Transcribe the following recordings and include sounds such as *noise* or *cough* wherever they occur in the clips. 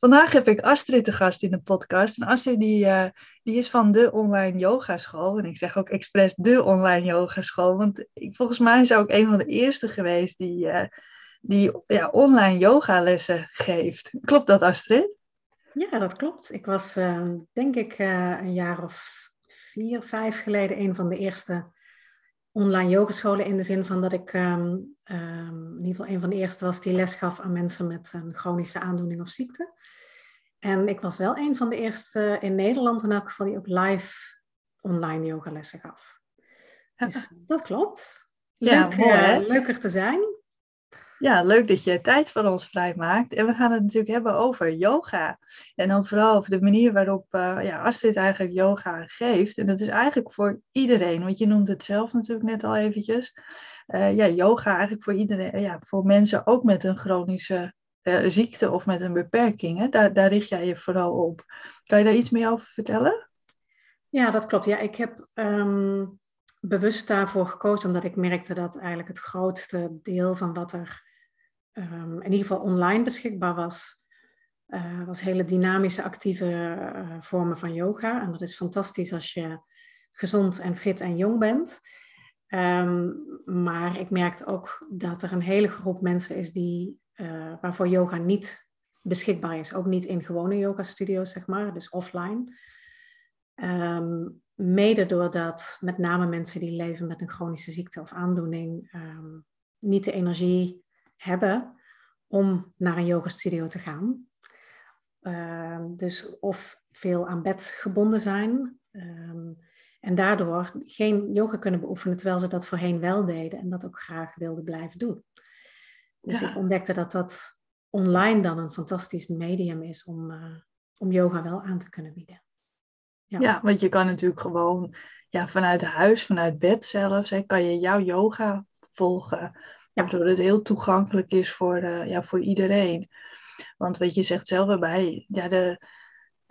Vandaag heb ik Astrid te gast in de podcast. En Astrid die, uh, die is van de online yogaschool. En ik zeg ook expres de online yogaschool. Want volgens mij is ook een van de eerste geweest die, uh, die ja, online yogalessen geeft. Klopt dat Astrid? Ja, dat klopt. Ik was uh, denk ik een jaar of vier, vijf geleden een van de eerste online yogescholen. In de zin van dat ik um, um, in ieder geval een van de eerste was die les gaf aan mensen met een chronische aandoening of ziekte. En ik was wel een van de eerste in Nederland in elk geval die ook live online yogalessen gaf. Dus dat klopt. Leuk, ja, uh, leuker te zijn. Ja, leuk dat je tijd voor ons vrijmaakt. En we gaan het natuurlijk hebben over yoga. En dan vooral over de manier waarop uh, ja, Astrid eigenlijk yoga geeft. En dat is eigenlijk voor iedereen, want je noemt het zelf natuurlijk net al eventjes. Uh, ja, yoga eigenlijk voor iedereen, ja, voor mensen ook met een chronische uh, ziekte of met een beperking. Hè? Daar, daar richt jij je vooral op. Kan je daar iets meer over vertellen? Ja, dat klopt. Ja, ik heb um, bewust daarvoor gekozen omdat ik merkte dat eigenlijk het grootste deel van wat er um, in ieder geval online beschikbaar was, uh, was hele dynamische, actieve uh, vormen van yoga. En dat is fantastisch als je gezond en fit en jong bent. Um, maar ik merkte ook dat er een hele groep mensen is die uh, waarvoor yoga niet beschikbaar is. Ook niet in gewone yoga-studio's, zeg maar, dus offline. Um, mede doordat met name mensen die leven met een chronische ziekte of aandoening niet de energie hebben om naar een yoga-studio te gaan. Um, dus of veel aan bed gebonden zijn en daardoor geen yoga kunnen beoefenen terwijl ze dat voorheen wel deden en dat ook graag wilden blijven doen. Dus ik ontdekte dat dat online dan een fantastisch medium is om, uh, om yoga wel aan te kunnen bieden. Ja. ja, want je kan natuurlijk gewoon ja, vanuit huis, vanuit bed zelfs, hè, kan je jouw yoga volgen. Waardoor het heel toegankelijk is voor, uh, ja, voor iedereen. Want wat je zegt zelf erbij, ja, de,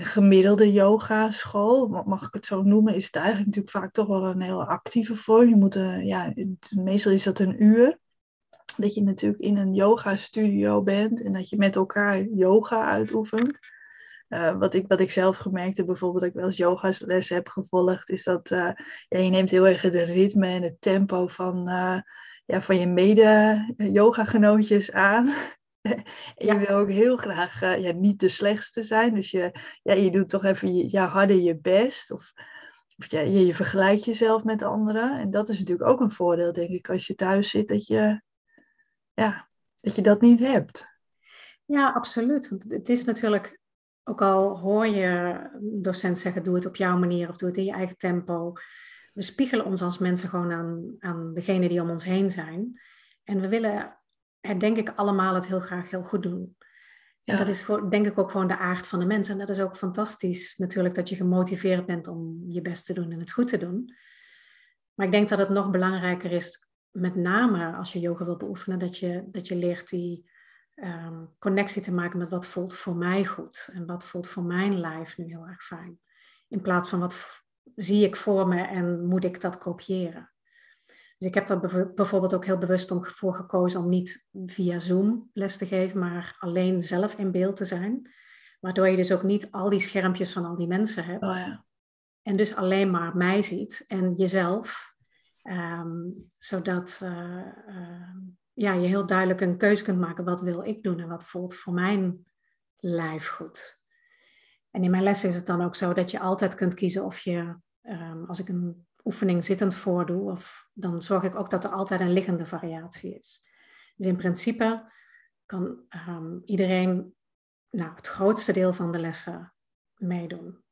gemiddelde yogaschool, mag ik het zo noemen, is het eigenlijk natuurlijk vaak toch wel een heel actieve vorm. Je moet, uh, ja, meestal is dat een uur dat je natuurlijk in een yoga studio bent en dat je met elkaar yoga uitoefent. Uh, wat, ik, wat ik zelf gemerkt heb, bijvoorbeeld dat ik wel eens yogales heb gevolgd, is dat ja, je neemt heel erg het ritme en het tempo van, ja, van je mede-yoga-genootjes aan. en je wil ook heel graag ja, niet de slechtste zijn. Dus je, ja, je doet toch even je, ja, harder je best. Of, of ja, je, je vergelijkt jezelf met anderen. En dat is natuurlijk ook een voordeel, denk ik, als je thuis zit, dat je ja, dat je dat niet hebt. Ja, absoluut. Want het is natuurlijk, ook al hoor je docent zeggen, doe het op jouw manier of doe het in je eigen tempo. We spiegelen ons als mensen gewoon aan, aan degene die om ons heen zijn. En we willen denk ik allemaal het heel graag heel goed doen. En dat is denk ik ook gewoon de aard van de mens. En dat is ook fantastisch natuurlijk dat je gemotiveerd bent om je best te doen en het goed te doen. Maar ik denk dat het nog belangrijker is met name als je yoga wil beoefenen, dat je, dat je leert die um, connectie te maken met wat voelt voor mij goed en wat voelt voor mijn lijf nu heel erg fijn. In plaats van wat zie ik voor me en moet ik dat kopiëren. Dus ik heb daar bijvoorbeeld ook heel bewust om, voor gekozen om niet via Zoom les te geven, maar alleen zelf in beeld te zijn. Waardoor je dus ook niet al die schermpjes van al die mensen hebt. Oh ja. En dus alleen maar mij ziet en jezelf Um, zodat uh, uh, ja, je heel duidelijk een keuze kunt maken. Wat wil ik doen en wat voelt voor mijn lijf goed? En in mijn les is het dan ook zo dat je altijd kunt kiezen of je, um, als ik een oefening zittend voordoe, of, dan zorg ik ook dat er altijd een liggende variatie is. Dus in principe kan um, iedereen nou, het grootste deel van de lessen meedoen.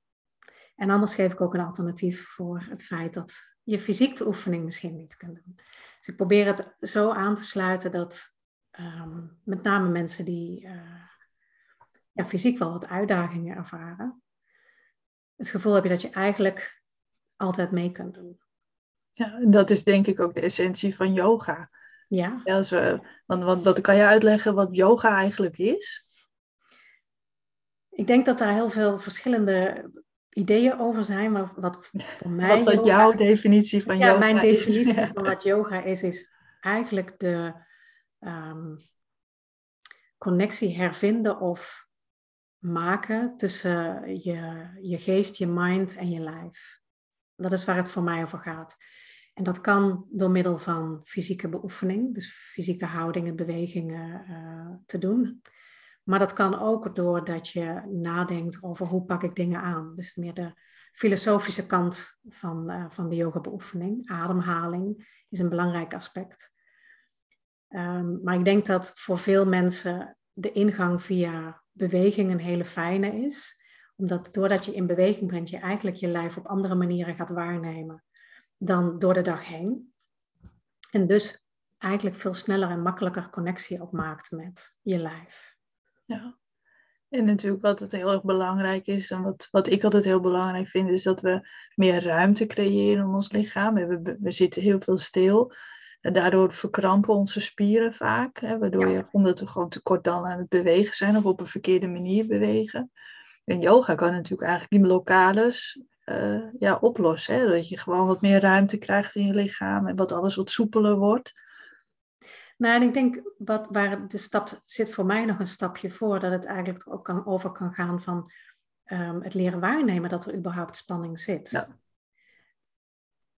En anders geef ik ook een alternatief voor het feit dat je fysiek de oefening misschien niet kunt doen. Dus ik probeer het zo aan te sluiten dat um, met name mensen die uh, ja, fysiek wel wat uitdagingen ervaren, het gevoel heb je dat je eigenlijk altijd mee kunt doen. Ja, dat is denk ik ook de essentie van yoga. Ja. ja als we, want, want wat kan je uitleggen wat yoga eigenlijk is? Ik denk dat daar heel veel verschillende ideeën over zijn, maar wat voor mij... Wat yoga, jouw definitie van ja, yoga mijn definitie *laughs* van wat yoga is, is eigenlijk de um, connectie hervinden of maken tussen je, je geest, je mind en je lijf. Dat is waar het voor mij over gaat. En dat kan door middel van fysieke beoefening, dus fysieke houdingen, bewegingen uh, te doen. Maar dat kan ook doordat je nadenkt over hoe pak ik dingen aan. Dus meer de filosofische kant van, uh, van de yoga-beoefening. Ademhaling is een belangrijk aspect. Um, maar ik denk dat voor veel mensen de ingang via beweging een hele fijne is. Omdat doordat je in beweging brengt, je eigenlijk je lijf op andere manieren gaat waarnemen dan door de dag heen. En dus eigenlijk veel sneller en makkelijker connectie ook maakt met je lijf. Ja. En natuurlijk wat het heel erg belangrijk is, en wat, wat ik altijd heel belangrijk vind, is dat we meer ruimte creëren in ons lichaam. We, we zitten heel veel stil. En daardoor verkrampen onze spieren vaak. Hè, waardoor je, omdat we gewoon te kort dan aan het bewegen zijn of op een verkeerde manier bewegen. En yoga kan natuurlijk eigenlijk die blokkades uh, ja, oplossen. Hè? Dat je gewoon wat meer ruimte krijgt in je lichaam en wat alles wat soepeler wordt. Nou, en ik denk wat, waar de stap zit voor mij nog een stapje voor, dat het eigenlijk ook kan, over kan gaan van um, het leren waarnemen dat er überhaupt spanning zit. Ja.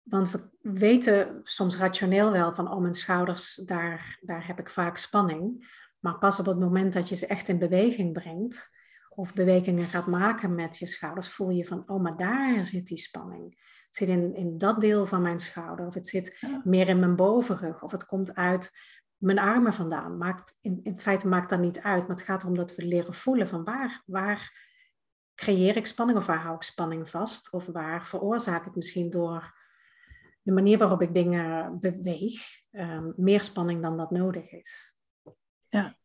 Want we weten soms rationeel wel van, oh mijn schouders, daar, daar heb ik vaak spanning. Maar pas op het moment dat je ze echt in beweging brengt, of bewegingen gaat maken met je schouders, voel je van, oh maar daar zit die spanning. Het zit in, in dat deel van mijn schouder, of het zit meer in mijn bovenrug, of het komt uit mijn armen vandaan. Maakt, in, in feite maakt dat niet uit, maar het gaat erom dat we leren voelen van waar, waar creëer ik spanning of waar hou ik spanning vast, of waar veroorzaak ik misschien door de manier waarop ik dingen beweeg, um, meer spanning dan dat nodig is. Ja,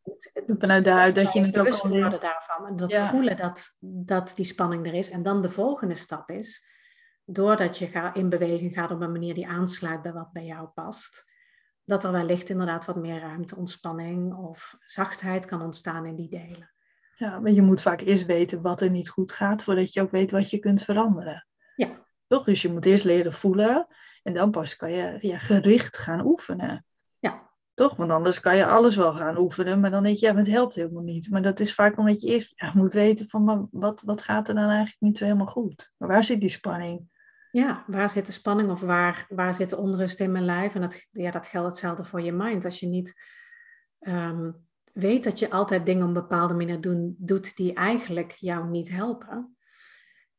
vanuit daaruit dat je het ook al worden daarvan. En dat voelen dat, dat die spanning er is. En dan de volgende stap is, doordat je ga, in beweging gaat op een manier die aansluit bij wat bij jou past, dat er wellicht inderdaad wat meer ruimte, ontspanning of zachtheid kan ontstaan in die delen. Ja, maar je moet vaak eerst weten wat er niet goed gaat, voordat je ook weet wat je kunt veranderen. Ja. Toch? Dus je moet eerst leren voelen en dan pas kan je ja, gericht gaan oefenen. Ja. Toch? Want anders kan je alles wel gaan oefenen, maar dan denk je, ja, maar het helpt helemaal niet. Maar dat is vaak omdat je eerst ja, moet weten van, maar wat, wat gaat er dan eigenlijk niet zo helemaal goed? Maar waar zit die spanning? Ja, waar zit de spanning of waar, waar zit de onrust in mijn lijf? En dat, ja, dat geldt hetzelfde voor je mind. Als je niet ehm, weet dat je altijd dingen op een bepaalde manier doen, doet die eigenlijk jou niet helpen,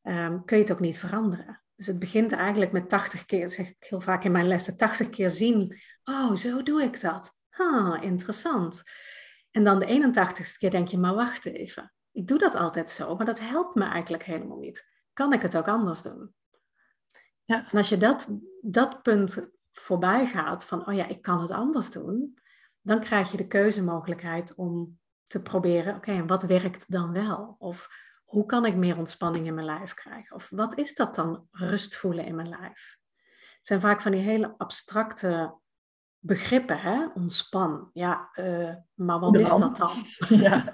um, kun je het ook niet veranderen. Dus het begint eigenlijk met 80 keer, zeg ik heel vaak in mijn lessen, 80 keer zien. Oh, zo doe ik dat. Ha, interessant. En dan de 81ste keer denk je, maar wacht even. Ik doe dat altijd zo, maar dat helpt me eigenlijk helemaal niet. Kan ik het ook anders doen? Ja. En als je dat, dat punt voorbij gaat van, oh ja, ik kan het anders doen, dan krijg je de keuzemogelijkheid om te proberen, oké, en wat werkt dan wel? Of hoe kan ik meer ontspanning in mijn lijf krijgen? Of wat is dat dan, rust voelen in mijn lijf? Het zijn vaak van die hele abstracte begrippen, hè? Ontspan. Ja, uh, maar wat is dat dan? *laughs* Ja.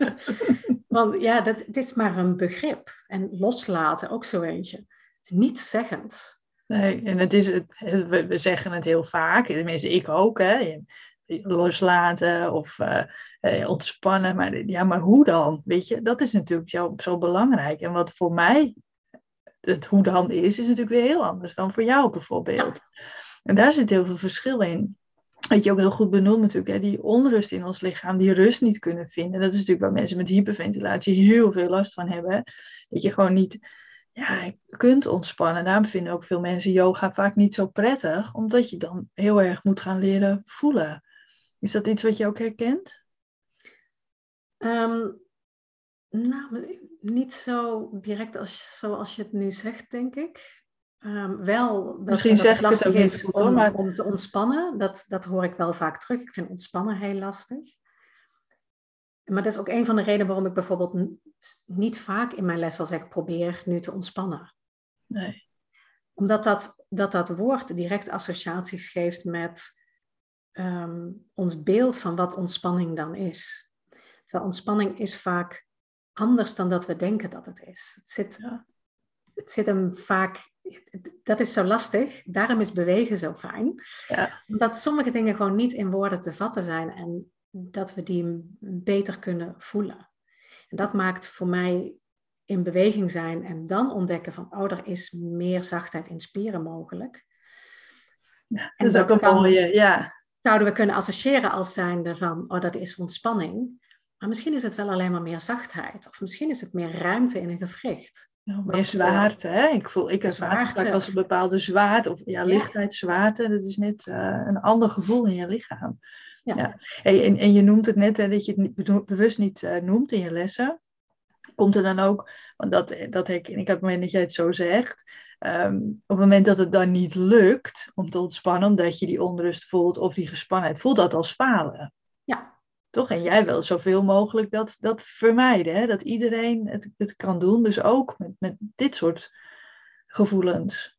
Want ja, dat, het is maar een begrip. En loslaten, ook zo eentje. Het is niet zeggend. Nee, en het is het, we, zeggen het heel vaak, tenminste ik ook, hè, loslaten of uh, ontspannen. Maar ja, maar hoe dan? Weet je, dat is natuurlijk zo, zo belangrijk. En wat voor mij het hoe dan is, is natuurlijk weer heel anders dan voor jou bijvoorbeeld. En daar zit heel veel verschil in. Wat je ook heel goed benoemt natuurlijk, hè, die onrust in ons lichaam, die rust niet kunnen vinden. Dat is natuurlijk waar mensen met hyperventilatie heel veel last van hebben. Dat je gewoon niet ja, kunt ontspannen. Daarom vinden ook veel mensen yoga vaak niet zo prettig, omdat je dan heel erg moet gaan leren voelen. Is dat iets wat je ook herkent? Um, nou, niet zo direct als, zoals je het nu zegt, denk ik. Um, wel dat Misschien zeg het lastig het is om, maar... om te ontspannen. Dat, dat hoor ik wel vaak terug. Ik vind ontspannen heel lastig. Maar dat is ook een van de redenen waarom ik bijvoorbeeld niet vaak in mijn les zal zeggen, probeer nu te ontspannen. Nee. Omdat dat, dat, dat woord direct associaties geeft met ehm, ons beeld van wat ontspanning dan is. Terwijl ontspanning is vaak anders dan dat we denken dat het is. Het zit, het zit hem vaak, dat is zo lastig, daarom is bewegen zo fijn. Ja. Omdat sommige dingen gewoon niet in woorden te vatten zijn en dat we die beter kunnen voelen. En dat maakt voor mij in beweging zijn en dan ontdekken van, oh, er is meer zachtheid in spieren mogelijk. Ja, dat is ook een mooie, ja. Zouden we kunnen associëren als zijnde van, oh, dat is ontspanning. Maar misschien is het wel alleen maar meer zachtheid. Of misschien is het meer ruimte in een gewricht. Nou, meer zwaarte, hè? Ik voel, ik heb als een bepaalde zwaarte, of ja, lichtheid, zwaarte. Dat is net uh, een ander gevoel in je lichaam. Ja. ja. En, en, je noemt het net, hè, dat je het niet, bewust niet uh, noemt in je lessen. Komt er dan ook, want dat, dat herken ik op het moment dat jij het zo zegt. Um, op het moment dat het dan niet lukt om te ontspannen, omdat je die onrust voelt of die gespannenheid, voelt dat als falen. Ja, toch? En jij wil zoveel mogelijk dat, dat vermijden, hè? dat iedereen het, het kan doen. Dus ook met, met dit soort gevoelens.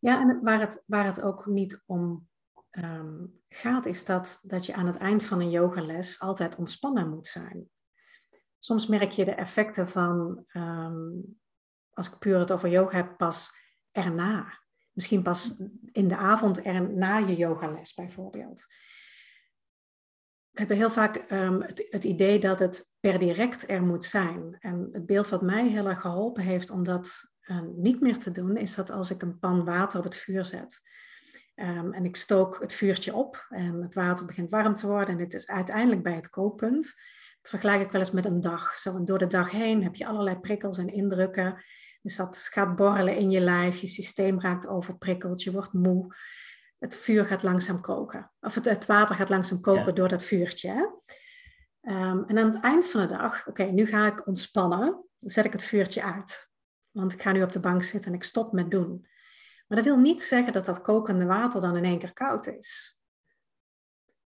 Ja, en waar het, waar het ook niet om ehm, gaat, is dat, dat je aan het eind van een yogales altijd ontspannen moet zijn. Soms merk je de effecten van, ehm, als ik puur het over yoga heb, pas erna. Misschien pas in de avond er, na je yogales bijvoorbeeld hebben heel vaak um, het, het, idee dat het per direct er moet zijn. En het beeld wat mij heel erg geholpen heeft om dat uh, niet meer te doen, is dat als ik een pan water op het vuur zet. Um, en ik stook het vuurtje op en het water begint warm te worden en het is uiteindelijk bij het kookpunt. Dat vergelijk ik wel eens met een dag. Zo, door de dag heen heb je allerlei prikkels en indrukken. Dus dat gaat borrelen in je lijf, je systeem raakt overprikkeld, je wordt moe het vuur gaat langzaam koken. Of het, het water gaat langzaam koken door dat vuurtje. Hè? Ehm, en aan het eind van de dag, oké, nu ga ik ontspannen. Dan zet ik het vuurtje uit. Want ik ga nu op de bank zitten en ik stop met doen. Maar dat wil niet zeggen dat dat kokende water dan in één keer koud is.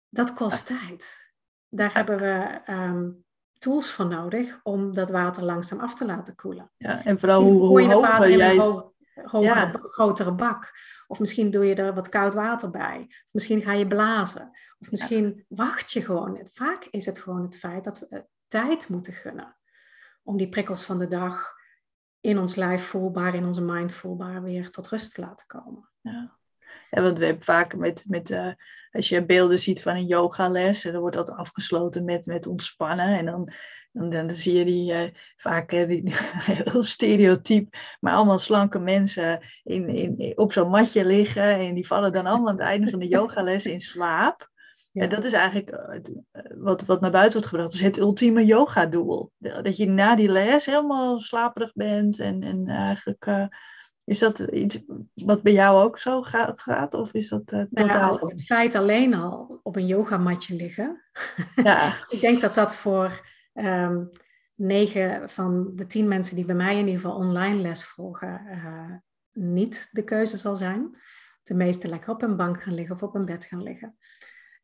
Dat kost tijd. Daar hebben we um, tools voor nodig om dat water langzaam af te laten koelen. Ja, en vooral hoe, hoe je het water in een hogere, grotere bak. Of misschien doe je er wat koud water bij. Of misschien ga je blazen. Of misschien wacht je gewoon. Vaak is het gewoon het feit dat we tijd moeten gunnen. Om die prikkels van de dag in ons lijf voelbaar, in onze mind voelbaar weer tot rust te laten komen. Ja. Ja, want we hebben vaak met, met uh, als je beelden ziet van een yogales, dan wordt dat afgesloten met, met ontspannen. En dan en dan zie je die uh, vaak uh, die, *laughs* heel stereotyp, maar allemaal slanke mensen in, in, op zo'n matje liggen. En die vallen dan allemaal aan het einde van de yogales in slaap. Ja. En dat is eigenlijk wat, wat naar buiten wordt gebracht. Dat is het ultieme yoga-doel. Dat je na die les helemaal slaperig bent. En, en eigenlijk is dat iets wat bij jou ook zo gaat? Of is dat uh, nou het feit alleen al op een yogamatje liggen. Ja. *laughs* ik denk dat dat voor um, negen van de tien mensen die bij mij in ieder geval online les volgen, uh, niet de keuze zal zijn. De meeste lekker op een bank gaan liggen of op een bed gaan liggen.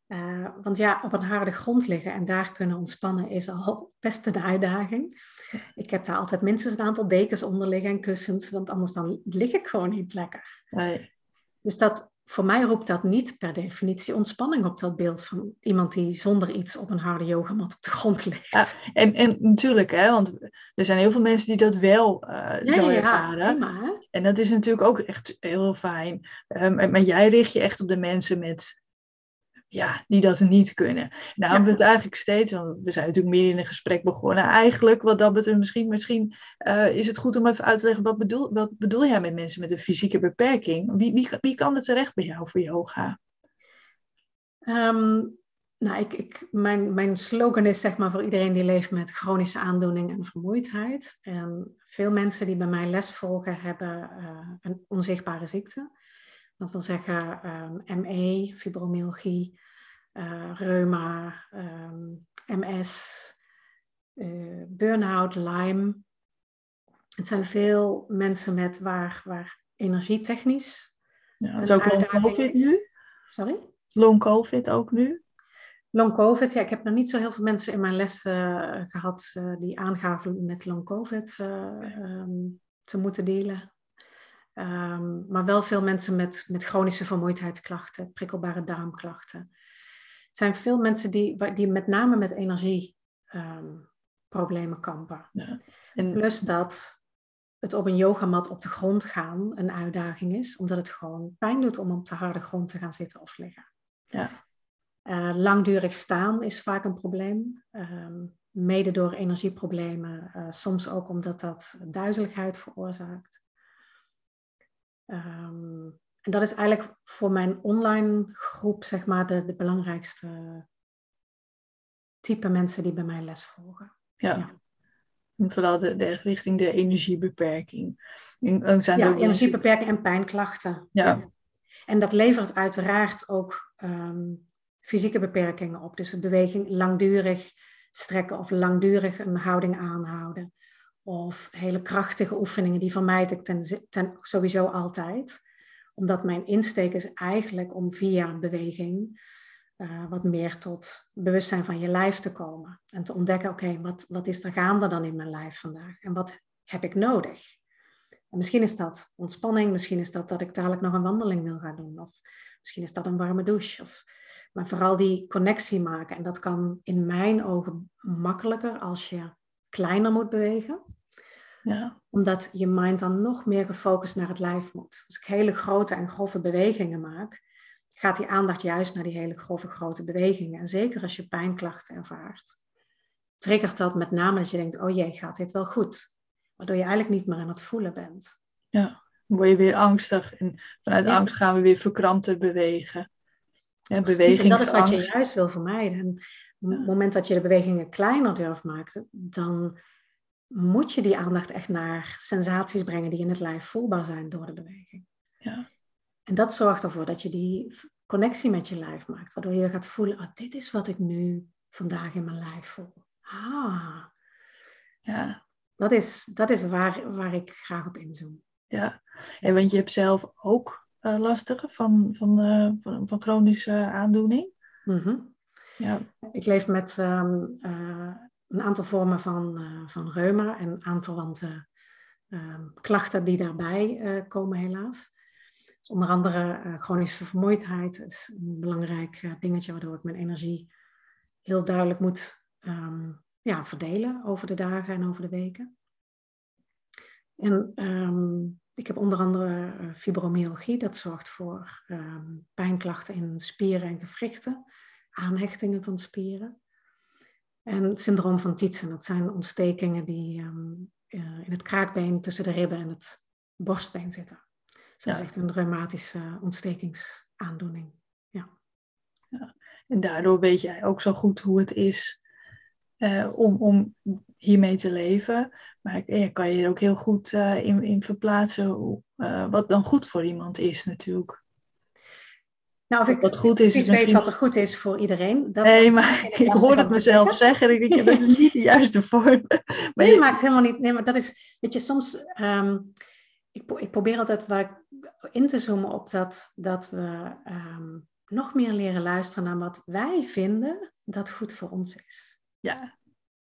Uh, want ja, op een harde grond liggen en daar kunnen ontspannen is al *laughs* best een uitdaging. Ik heb daar altijd minstens een aantal dekens onder liggen en kussens, want anders dan lig ik gewoon niet lekker. Nee. Dus dat, voor mij roept dat niet per definitie ontspanning op dat beeld van iemand die zonder iets op een harde yogamat op de grond ligt. Ja, en, en natuurlijk, hè, want er zijn heel veel mensen die dat wel uh, ja, zo ervaren. Ja, en dat is natuurlijk ook echt heel fijn. Um, maar jij richt je echt op de mensen met ja, die dat niet kunnen. Nou, we het eigenlijk steeds, want we zijn natuurlijk meer in een gesprek begonnen. Eigenlijk, wat dat betreft, misschien, misschien uh, is het goed om even uit te leggen, wat bedoel, wat bedoel jij met mensen met een fysieke beperking? Wie, wie, wie kan het terecht bij jou voor yoga? Um, nou, ik, ik, mijn, mijn slogan is zeg maar voor iedereen die leeft met chronische aandoening en vermoeidheid. En veel mensen die bij mij les volgen hebben uh, een onzichtbare ziekte. Dat wil zeggen um, ehm, ME, fibromyalgie, uh, reuma, um, ehm, MS, uh, eh, burn-out, Lyme. Het zijn veel mensen met waar, waar energietechnisch. Ja, is ook long COVID nu? Sorry? Long COVID ook nu? Long COVID, ja, ik heb nog niet zo heel veel mensen in mijn les uh, gehad uh, die aangaven met long COVID um, te moeten dealen. Um, maar wel veel mensen met, met chronische vermoeidheidsklachten, prikkelbare darmklachten. Het zijn veel mensen die, die met name met energieproblemen ehm, um, kampen. Ja. En... Plus dat het op een yogamat op de grond gaan een uitdaging is, omdat het gewoon pijn doet om op de harde grond te gaan zitten of liggen. Ja. Uh, langdurig staan is vaak een probleem. Um, mede door energieproblemen, uh, soms ook omdat dat duizeligheid veroorzaakt. Um, en dat is eigenlijk voor mijn online groep, zeg maar, de, de belangrijkste type mensen die bij mij les volgen. Ja. ja. En vooral de, de, richting de energiebeperking. En, zijn ja, energiebeperking en pijnklachten. Ja. En dat levert uiteraard ook ehm, fysieke beperkingen op. Dus beweging langdurig strekken of langdurig een houding aanhouden. Of hele krachtige oefeningen, die vermijd ik ten, ten, sowieso altijd. Omdat mijn insteek is eigenlijk om via beweging uh, wat meer tot bewustzijn van je lijf te komen. En te ontdekken, oké, wat, wat is er gaande dan in mijn lijf vandaag? En wat heb ik nodig? En misschien is dat ontspanning, misschien is dat dat ik dadelijk nog een wandeling wil gaan doen. Of misschien is dat een warme douche. Of, maar vooral die connectie maken. En dat kan in mijn ogen makkelijker als je kleiner moet bewegen. Ja. Omdat je mind dan nog meer gefocust naar het lijf moet. Als ik hele grote en grove bewegingen maak, gaat die aandacht juist naar die hele grove grote bewegingen. En zeker als je pijnklachten ervaart, triggert dat met name dat je denkt, oh jee, gaat dit wel goed? Waardoor je eigenlijk niet meer aan het voelen bent. Ja, dan word je weer angstig. En vanuit angst gaan we weer verkrampter bewegen. Beweging en dat is wat je juist wil vermijden. En op het moment dat je de bewegingen kleiner durft maken, dan moet je die aandacht echt naar sensaties brengen die in het lijf voelbaar zijn door de beweging. Ja. En dat zorgt ervoor dat je die connectie met je lijf maakt, waardoor je gaat voelen, oh, dit is wat ik nu vandaag in mijn lijf voel. Ah. Ja. Dat is, dat is waar, waar ik graag op inzoom. Ja, en want je hebt zelf ook uh, lastige van, van, uh, van, van, chronische aandoening. Mm ja. Ik leef met um, uh, een aantal vormen van, van reuma en aanverwante ehm, klachten die daarbij komen helaas. Dus onder andere uh, chronische vermoeidheid is een belangrijk uh, dingetje waardoor ik mijn energie heel duidelijk moet um, ja, verdelen over de dagen en over de weken. En um, ik heb onder andere uh, fibromyalgie, dat zorgt voor um, pijnklachten in spieren en gewrichten, aanhechtingen van spieren. En het syndroom van Tietzen, dat zijn ontstekingen die in het kraakbeen tussen de ribben en het borstbeen zitten. Dus dat is echt een reumatische ontstekingsaandoening. Ja. ja. En daardoor weet jij ook zo goed hoe het is uh, om, om hiermee te leven. Maar je kan je er ook heel goed uh, in, in verplaatsen hoe, uh, wat dan goed voor iemand is natuurlijk. Nou, of ik wat goed is, precies weet wat er goed is voor iedereen. Dat nee, maar ik *laughs* hoor het mezelf zeggen. En ik denk, dat is niet de juiste *laughs* vorm. Maar nee, je maakt helemaal niet. Nee, maar dat is, weet je, soms. Um, ik, ik, probeer altijd waar in te zoomen op dat, dat we um, nog meer leren luisteren naar wat wij vinden dat goed voor ons is. Ja.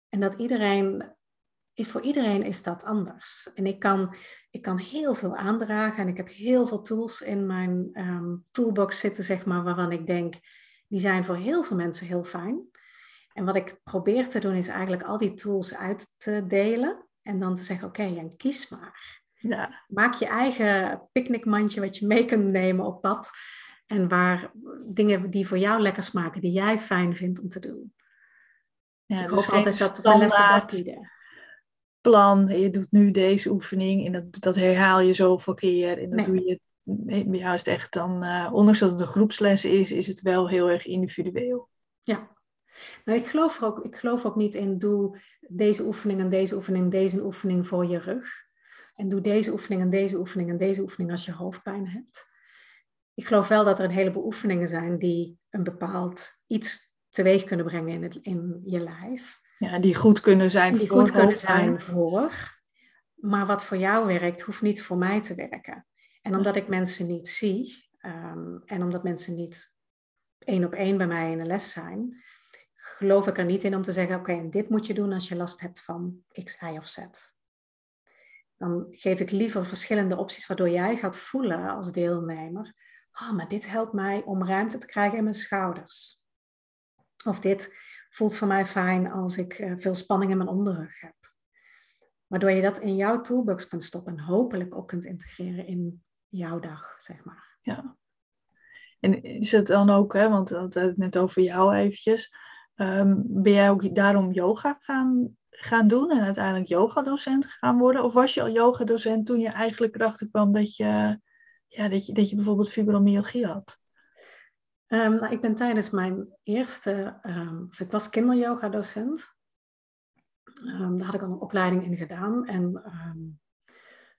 En dat iedereen, voor iedereen is dat anders. En ik kan, ik kan heel veel aandragen en ik heb heel veel tools in mijn um, toolbox zitten, zeg maar, waarvan ik denk, die zijn voor heel veel mensen heel fijn. En wat ik probeer te doen is eigenlijk al die tools uit te delen en dan te zeggen, oké, okay, en kies maar. Ja. Maak je eigen picknickmandje wat je mee kunt nemen op pad. En waar dingen die voor jou lekker smaken, die jij fijn vindt om te doen. Ja, ik dus hoop altijd dat de lessen dat bieden. Plan, je doet nu deze oefening en dat, dat herhaal je zoveel keer. En dat doe je juist echt dan, uh, ondanks dat het een groepsles is, is het wel heel erg individueel. Ja, ik geloof, ook, ik geloof ook niet in doe deze oefening en deze oefening en deze oefening voor je rug. En doe deze oefening en deze oefening en deze oefening als je hoofdpijn hebt. Ik geloof wel dat er een heleboel oefeningen zijn die een bepaald iets teweeg kunnen brengen in, het, in je lijf. Ja, die goed kunnen zijn die voor. goed kunnen zijn voor. Maar wat voor jou werkt, hoeft niet voor mij te werken. En omdat ik mensen niet zie um, en omdat mensen niet één op één bij mij in de les zijn, geloof ik er niet in om te zeggen: oké, dit moet je doen als je last hebt van X, Y of Z dan geef ik liever verschillende opties waardoor jij gaat voelen als deelnemer. Oh, maar dit helpt mij om ruimte te krijgen in mijn schouders. Of dit voelt voor mij fijn als ik eh, veel spanning in mijn onderrug heb. Waardoor je dat in jouw toolbox kunt stoppen en hopelijk ook kunt integreren in jouw dag, zeg maar. Ja. En is het dan ook, hè, want we hadden het net over jou eventjes, ehm, ben jij ook daarom yoga gaan, gaan doen en uiteindelijk yogadocent gaan worden? Of was je al yogadocent toen je eigenlijk erachter kwam dat je, ja, dat je, dat je bijvoorbeeld fibromyalgie had? Um, nou, ik ben tijdens mijn eerste, um, ik was kinderyoga-docent. Um, daar had ik al een opleiding in gedaan. En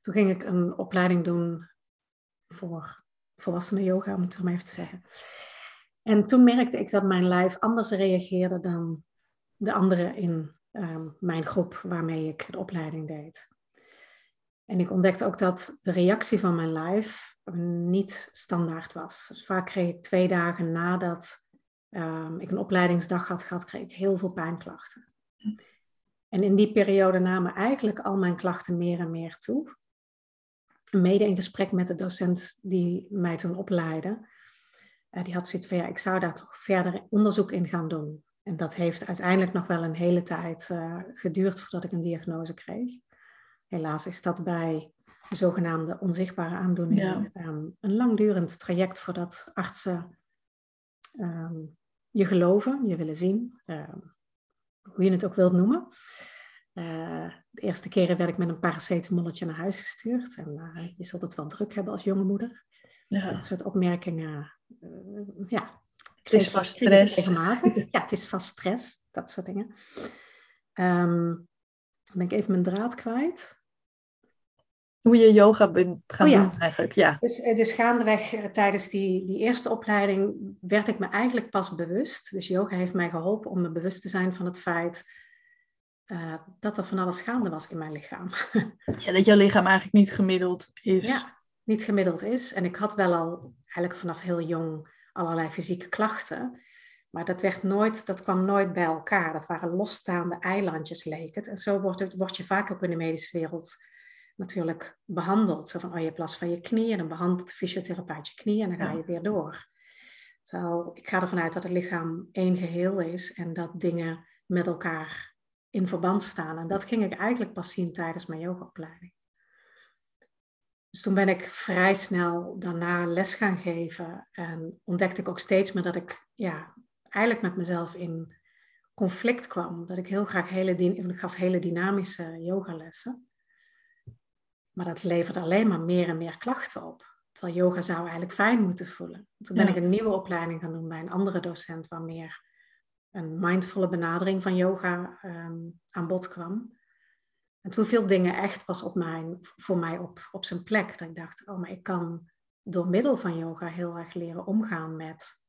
toen ging ik een opleiding doen voor volwassenen yoga, om het zo maar even te zeggen. En toen merkte ik dat mijn lijf anders reageerde dan de anderen in mijn groep waarmee ik de opleiding deed. En ik ontdekte ook dat de reactie van mijn lijf niet standaard was. Dus vaak kreeg ik twee dagen nadat um, ik een opleidingsdag had gehad, kreeg ik heel veel pijnklachten. En in die periode namen eigenlijk al mijn klachten meer en meer toe. Mede in gesprek met de docent die mij toen opleidde. Uh, die had zoiets van, ja, ik zou daar toch verder onderzoek in gaan doen. En dat heeft uiteindelijk nog wel een hele tijd uh, geduurd voordat ik een diagnose kreeg. Helaas is dat bij de zogenaamde onzichtbare aandoening ehm, een langdurend traject voordat artsen ehm, je geloven, je willen zien, ehm, hoe je het ook wilt noemen. Uh, de eerste keren werd ik met een paracetamolletje naar huis gestuurd. En uh, je zult het wel druk hebben als jonge moeder. Ja. Dat soort opmerkingen, uh, ja. Het is vast stress. Regelmatig. *laughs* Ja, het is vast stress, dat soort dingen. Um, dan ben ik even mijn draad kwijt hoe je yoga bent gaan oh doen eigenlijk. Ja. Dus, eh, dus gaandeweg eh, tijdens die, die eerste opleiding werd ik me eigenlijk pas bewust. Dus yoga heeft mij geholpen om me bewust te zijn van het feit uh, dat er van alles gaande was in mijn lichaam. *laughs* Ja, dat jouw lichaam eigenlijk niet gemiddeld is. Ja, niet gemiddeld is. En ik had wel al eigenlijk vanaf heel jong allerlei fysieke klachten. Maar dat, werd nooit, dat kwam nooit bij elkaar. Dat waren losstaande eilandjes, leek het. En zo wordt, het, word je vaak ook in de medische wereld natuurlijk behandeld. Zo van, oh je hebt last van je knie en dan behandelt de fysiotherapeut je knie en dan ga je weer door. Terwijl ik ga ervan uit dat het lichaam één geheel is en dat dingen met elkaar in verband staan. En dat ging ik eigenlijk pas zien tijdens mijn yogaopleiding. Dus toen ben ik vrij snel daarna les gaan geven en ontdekte ik ook steeds meer dat ik ja, eigenlijk met mezelf in conflict kwam. Dat ik heel graag hele, ik gaf hele dynamische yogalessen. Maar dat levert alleen maar meer en meer klachten op. Terwijl yoga zou eigenlijk fijn moeten voelen. Toen ben ik een nieuwe opleiding gaan doen bij een andere docent, waar meer een mindvolle benadering van yoga ehm, aan bod kwam. En toen viel dingen echt pas op mijn, voor mij op, op zijn plek. Dat ik dacht, oh, maar ik kan door middel van yoga heel erg leren omgaan met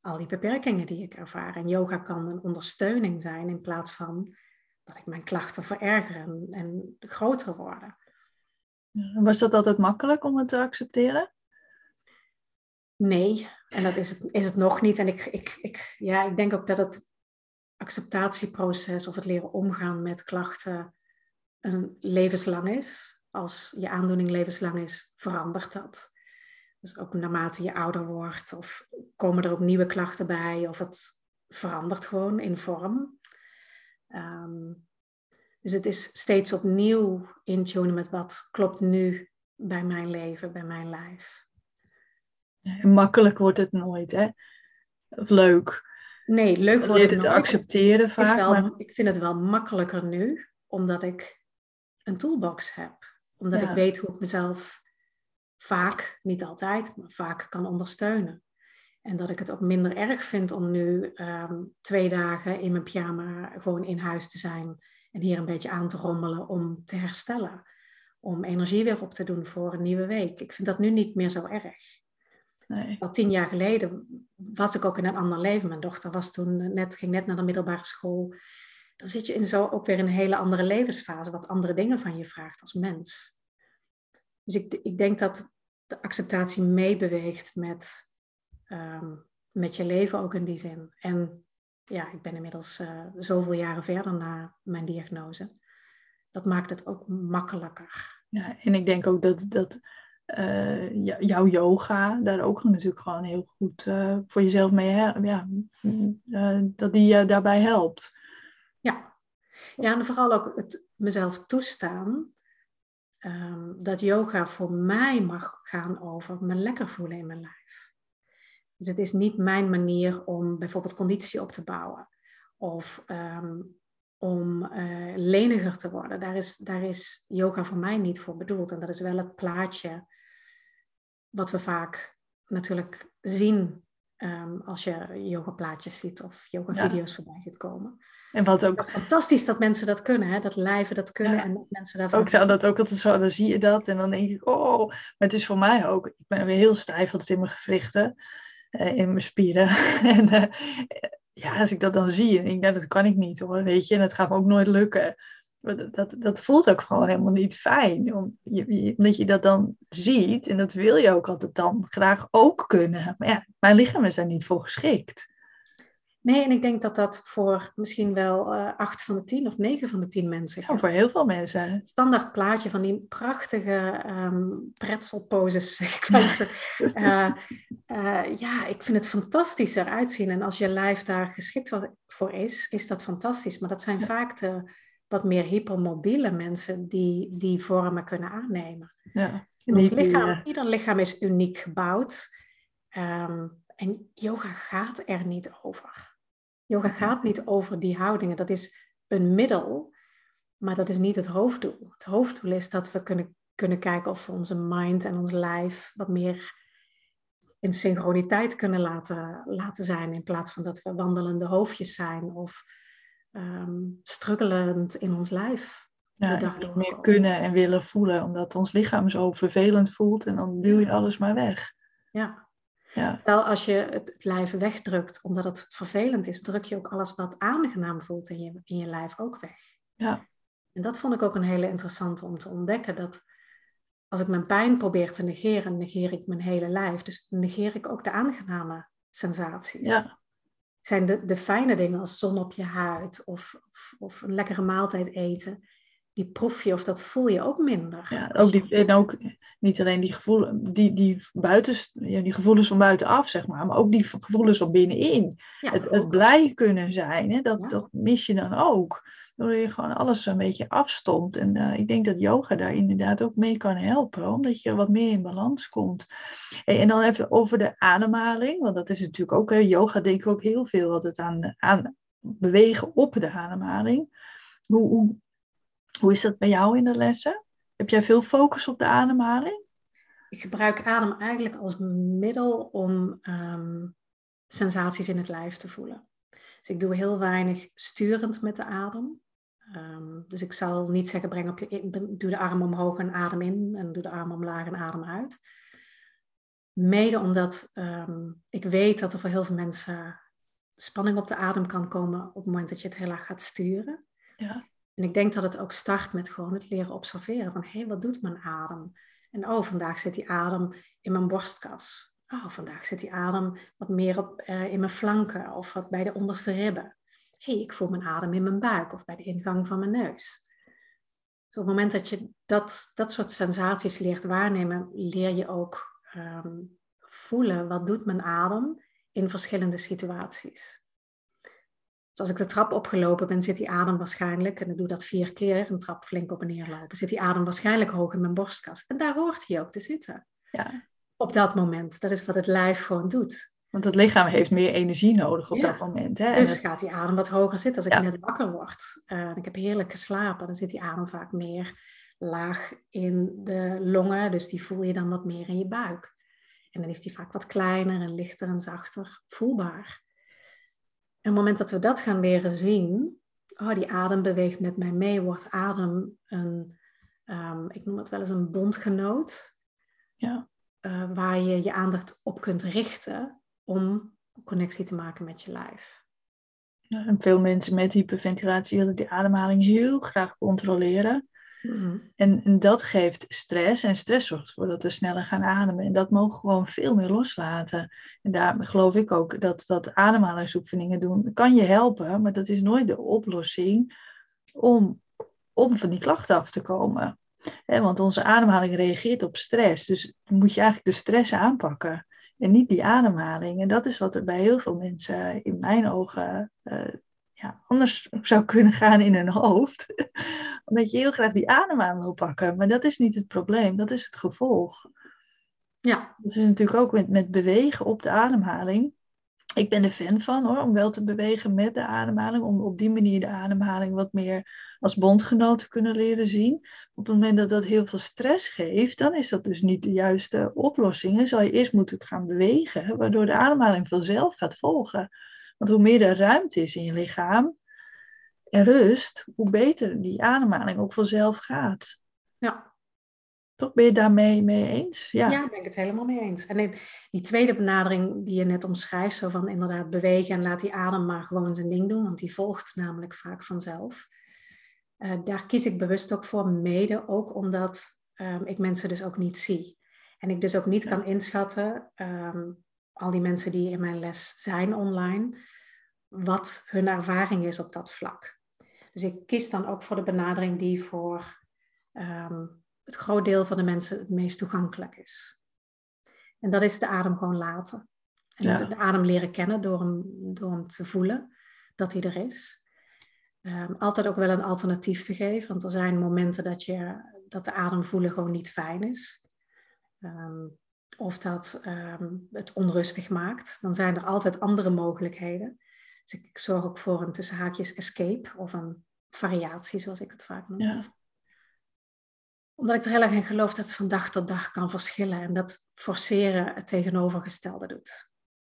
al die beperkingen die ik ervaar. En yoga kan een ondersteuning zijn in plaats van dat ik mijn klachten vererger en, en groter worden. Was dat altijd makkelijk om het te accepteren? Nee, en dat is het, is het nog niet. En ik, ik, ik, ja, ik denk ook dat het acceptatieproces of het leren omgaan met klachten een levenslang is. Als je aandoening levenslang is, verandert dat. Dus ook naarmate je ouder wordt, of komen er ook nieuwe klachten bij, of het verandert gewoon in vorm. Um, dus het is steeds opnieuw intunen met wat klopt nu bij mijn leven, bij mijn lijf. Makkelijk wordt het nooit, hè? Of leuk. Nee, leuk wordt het, het nooit. accepteren vaak. Wel, maar... Ik vind het wel makkelijker nu, omdat ik een toolbox heb. Omdat ik weet hoe ik mezelf vaak, niet altijd, maar vaak kan ondersteunen. En dat ik het ook minder erg vind om nu ehm, twee dagen in mijn pyjama gewoon in huis te zijn en hier een beetje aan te rommelen om te herstellen. Om energie weer op te doen voor een nieuwe week. Ik vind dat nu niet meer zo erg. Nee. Al tien jaar geleden was ik ook in een ander leven. Mijn dochter was toen net, ging net naar de middelbare school. Dan zit je in zo ook weer in een hele andere levensfase, wat andere dingen van je vraagt als mens. Dus ik, ik denk dat de acceptatie meebeweegt met, um, met je leven ook in die zin. En ja, ik ben inmiddels uh, zoveel jaren verder na mijn diagnose. Dat maakt het ook makkelijker. Ja, en ik denk ook dat, dat uh, jouw yoga daar ook natuurlijk gewoon heel goed uh, voor jezelf mee ja, dat die je daarbij helpt. Ja. ja, en vooral ook het mezelf toestaan um, dat yoga voor mij mag gaan over me lekker voelen in mijn lijf. Dus het is niet mijn manier om bijvoorbeeld conditie op te bouwen. of ehm, om uh, leniger te worden. Daar is, daar is yoga voor mij niet voor bedoeld. En dat is wel het plaatje wat we vaak natuurlijk zien um, als je yoga plaatjes ziet of yoga video's voorbij ziet komen. En wat ook... Het is fantastisch dat mensen dat kunnen, hè? dat lijven dat kunnen en dat mensen daarvan... Ook zou dat ook altijd zo, dan zie je dat en dan denk ik, oh, maar het is voor mij ook, ik ben weer heel stijf altijd in mijn gewrichten, in mijn spieren. *laughs* en uh, ja, als ik dat dan zie, en ik denk, dat kan ik niet hoor, weet je, en het gaat me ook nooit lukken. Dat, dat voelt ook gewoon helemaal niet fijn. Omdat je dat dan ziet en dat wil je ook altijd dan graag ook kunnen. Maar ja, mijn lichaam is niet voor geschikt. Nee, en ik denk dat dat voor misschien wel uh, acht van de tien of negen van de tien mensen gaat. Ja, voor heel veel mensen. Het standaard plaatje van die prachtige um, pretzelposes, *laughs* zeg ik wel uh, uh, ja, ik vind het fantastisch eruit zien. En als je lijf daar geschikt voor is, is dat fantastisch. Maar dat zijn vaak de wat meer hypermobiele mensen die die vormen kunnen aannemen. Ja. Ons lichaam, ieder lichaam is uniek gebouwd. Um, en yoga gaat er niet over. Yoga gaat niet over die houdingen. Dat is een middel, maar dat is niet het hoofddoel. Het hoofddoel is dat we kunnen, kunnen kijken of we onze mind en ons lijf wat meer in synchroniteit kunnen laten, laten zijn. In plaats van dat we wandelende hoofdjes zijn of um, struggelend in ons lijf. Ja, meer kunnen en willen voelen, omdat ons lichaam zo vervelend voelt en dan duw je alles maar weg. Ja, ja. Wel, als je het, lijf wegdrukt omdat het vervelend is, druk je ook alles wat aangenaam voelt in je, in je lijf ook weg. Ja. En dat vond ik ook een hele interessante om te ontdekken. Dat als ik mijn pijn probeer te negeren, negeer ik mijn hele lijf. Dus negeer ik ook de aangename sensaties. Ja. Zijn de, de fijne dingen als zon op je huid of, of, of een lekkere maaltijd eten, die proef je of dat voel je ook minder. Ja, ook die, en ook niet alleen die gevoelens, die, die, buiten, ja, die gevoelens van buitenaf, zeg maar, maar ook die gevoelens van binnenin. het, het blij kunnen zijn, hè, dat, dat mis je dan ook. Doordat je gewoon alles een beetje afstomt. En uh, ik denk dat yoga daar inderdaad ook mee kan helpen, omdat je wat meer in balans komt. En, en dan even over de ademhaling, want dat is natuurlijk ook, hè, yoga denk ik ook heel veel altijd aan, aan bewegen op de ademhaling. Hoe, hoe, hoe is dat bij jou in de lessen? Heb jij veel focus op de ademhaling? Ik gebruik adem eigenlijk als middel om um, sensaties in het lijf te voelen. Dus ik doe heel weinig sturend met de adem. Um, dus ik zal niet zeggen, breng op je, doe de arm omhoog en adem in en doe de arm omlaag en adem uit. Mede omdat um, ik weet dat er voor heel veel mensen spanning op de adem kan komen op het moment dat je het heel erg gaat sturen. Ja. En ik denk dat het ook start met gewoon het leren observeren van hé, hey, wat doet mijn adem? En oh, vandaag zit die adem in mijn borstkas. Oh, vandaag zit die adem wat meer op, uh, in mijn flanken of wat bij de onderste ribben. Hé, hey, ik voel mijn adem in mijn buik of bij de ingang van mijn neus. Op het moment dat je dat, dat soort sensaties leert waarnemen, leer je ook um, voelen wat doet mijn adem in verschillende situaties. Dus als ik de trap opgelopen ben, zit die adem waarschijnlijk, en ik doe dat vier keer, een trap flink op en neer lopen, zit die adem waarschijnlijk hoog in mijn borstkas. En daar hoort hij ook te zitten. Ja. Op dat moment. Dat is wat het lijf gewoon doet. Want het lichaam heeft meer energie nodig op dat moment. Hè? Dus gaat die adem wat hoger zitten. Als ik net wakker word uh, en ik heb heerlijk geslapen, dan zit die adem vaak meer laag in de longen. Dus die voel je dan wat meer in je buik. En dan is die vaak wat kleiner en lichter en zachter voelbaar. En op het moment dat we dat gaan leren zien, oh, die adem beweegt met mij mee, wordt adem een, um, ik noem het wel eens een bondgenoot, ja. Uh, waar je je aandacht op kunt richten om connectie te maken met je lijf. Ja, en veel mensen met hyperventilatie willen die ademhaling heel graag controleren. Mhm. En, en, dat geeft stress. En stress zorgt ervoor dat we sneller gaan ademen. En dat mogen we gewoon veel meer loslaten. En daar geloof ik ook dat, dat ademhalingsoefeningen doen kan je helpen. Maar dat is nooit de oplossing om, om van die klachten af te komen. want onze ademhaling reageert op stress. Dus moet je eigenlijk de stress aanpakken. En niet die ademhaling. En dat is wat er bij heel veel mensen in mijn ogen uh, ja, anders zou kunnen gaan in hun hoofd. *laughs* Omdat je heel graag die adem aan wil pakken. Maar dat is niet het probleem, dat is het gevolg. Ja. Dat is natuurlijk ook met, met bewegen op de ademhaling. ik ben er fan van hoor, om wel te bewegen met de ademhaling, om op die manier de ademhaling wat meer als bondgenoot te kunnen leren zien. Op het moment dat dat heel veel stress geeft, dan is dat dus niet de juiste oplossing. Dan zal je eerst moeten gaan bewegen, waardoor de ademhaling vanzelf gaat volgen. Want hoe meer er ruimte is in je lichaam en rust, hoe beter die ademhaling ook vanzelf gaat. Ja, toch ben je daarmee mee eens? Ja. ja, ben ik het helemaal mee eens. En die tweede benadering die je net omschrijft, zo van inderdaad bewegen en laat die adem maar gewoon zijn ding doen, want die volgt namelijk vaak vanzelf. Uh, daar kies ik bewust ook voor, mede ook omdat um, ik mensen dus ook niet zie. En ik dus ook niet kan inschatten, um, al die mensen die in mijn les zijn online, wat hun ervaring is op dat vlak. Dus ik kies dan ook voor de benadering die voor um, het groot deel van de mensen het meest toegankelijk is. En dat is de adem gewoon laten. En de, adem leren kennen door hem, door hem te voelen dat hij er is. Um, altijd ook wel een alternatief te geven, want er zijn momenten dat, je, dat de adem voelen gewoon niet fijn is. Um, of dat um, het onrustig maakt. Dan zijn er altijd andere mogelijkheden. Dus ik, ik zorg ook voor een tussen haakjes escape of een variatie, zoals ik het vaak noem. Ja omdat ik er heel erg in geloof dat het van dag tot dag kan verschillen en dat forceren het tegenovergestelde doet.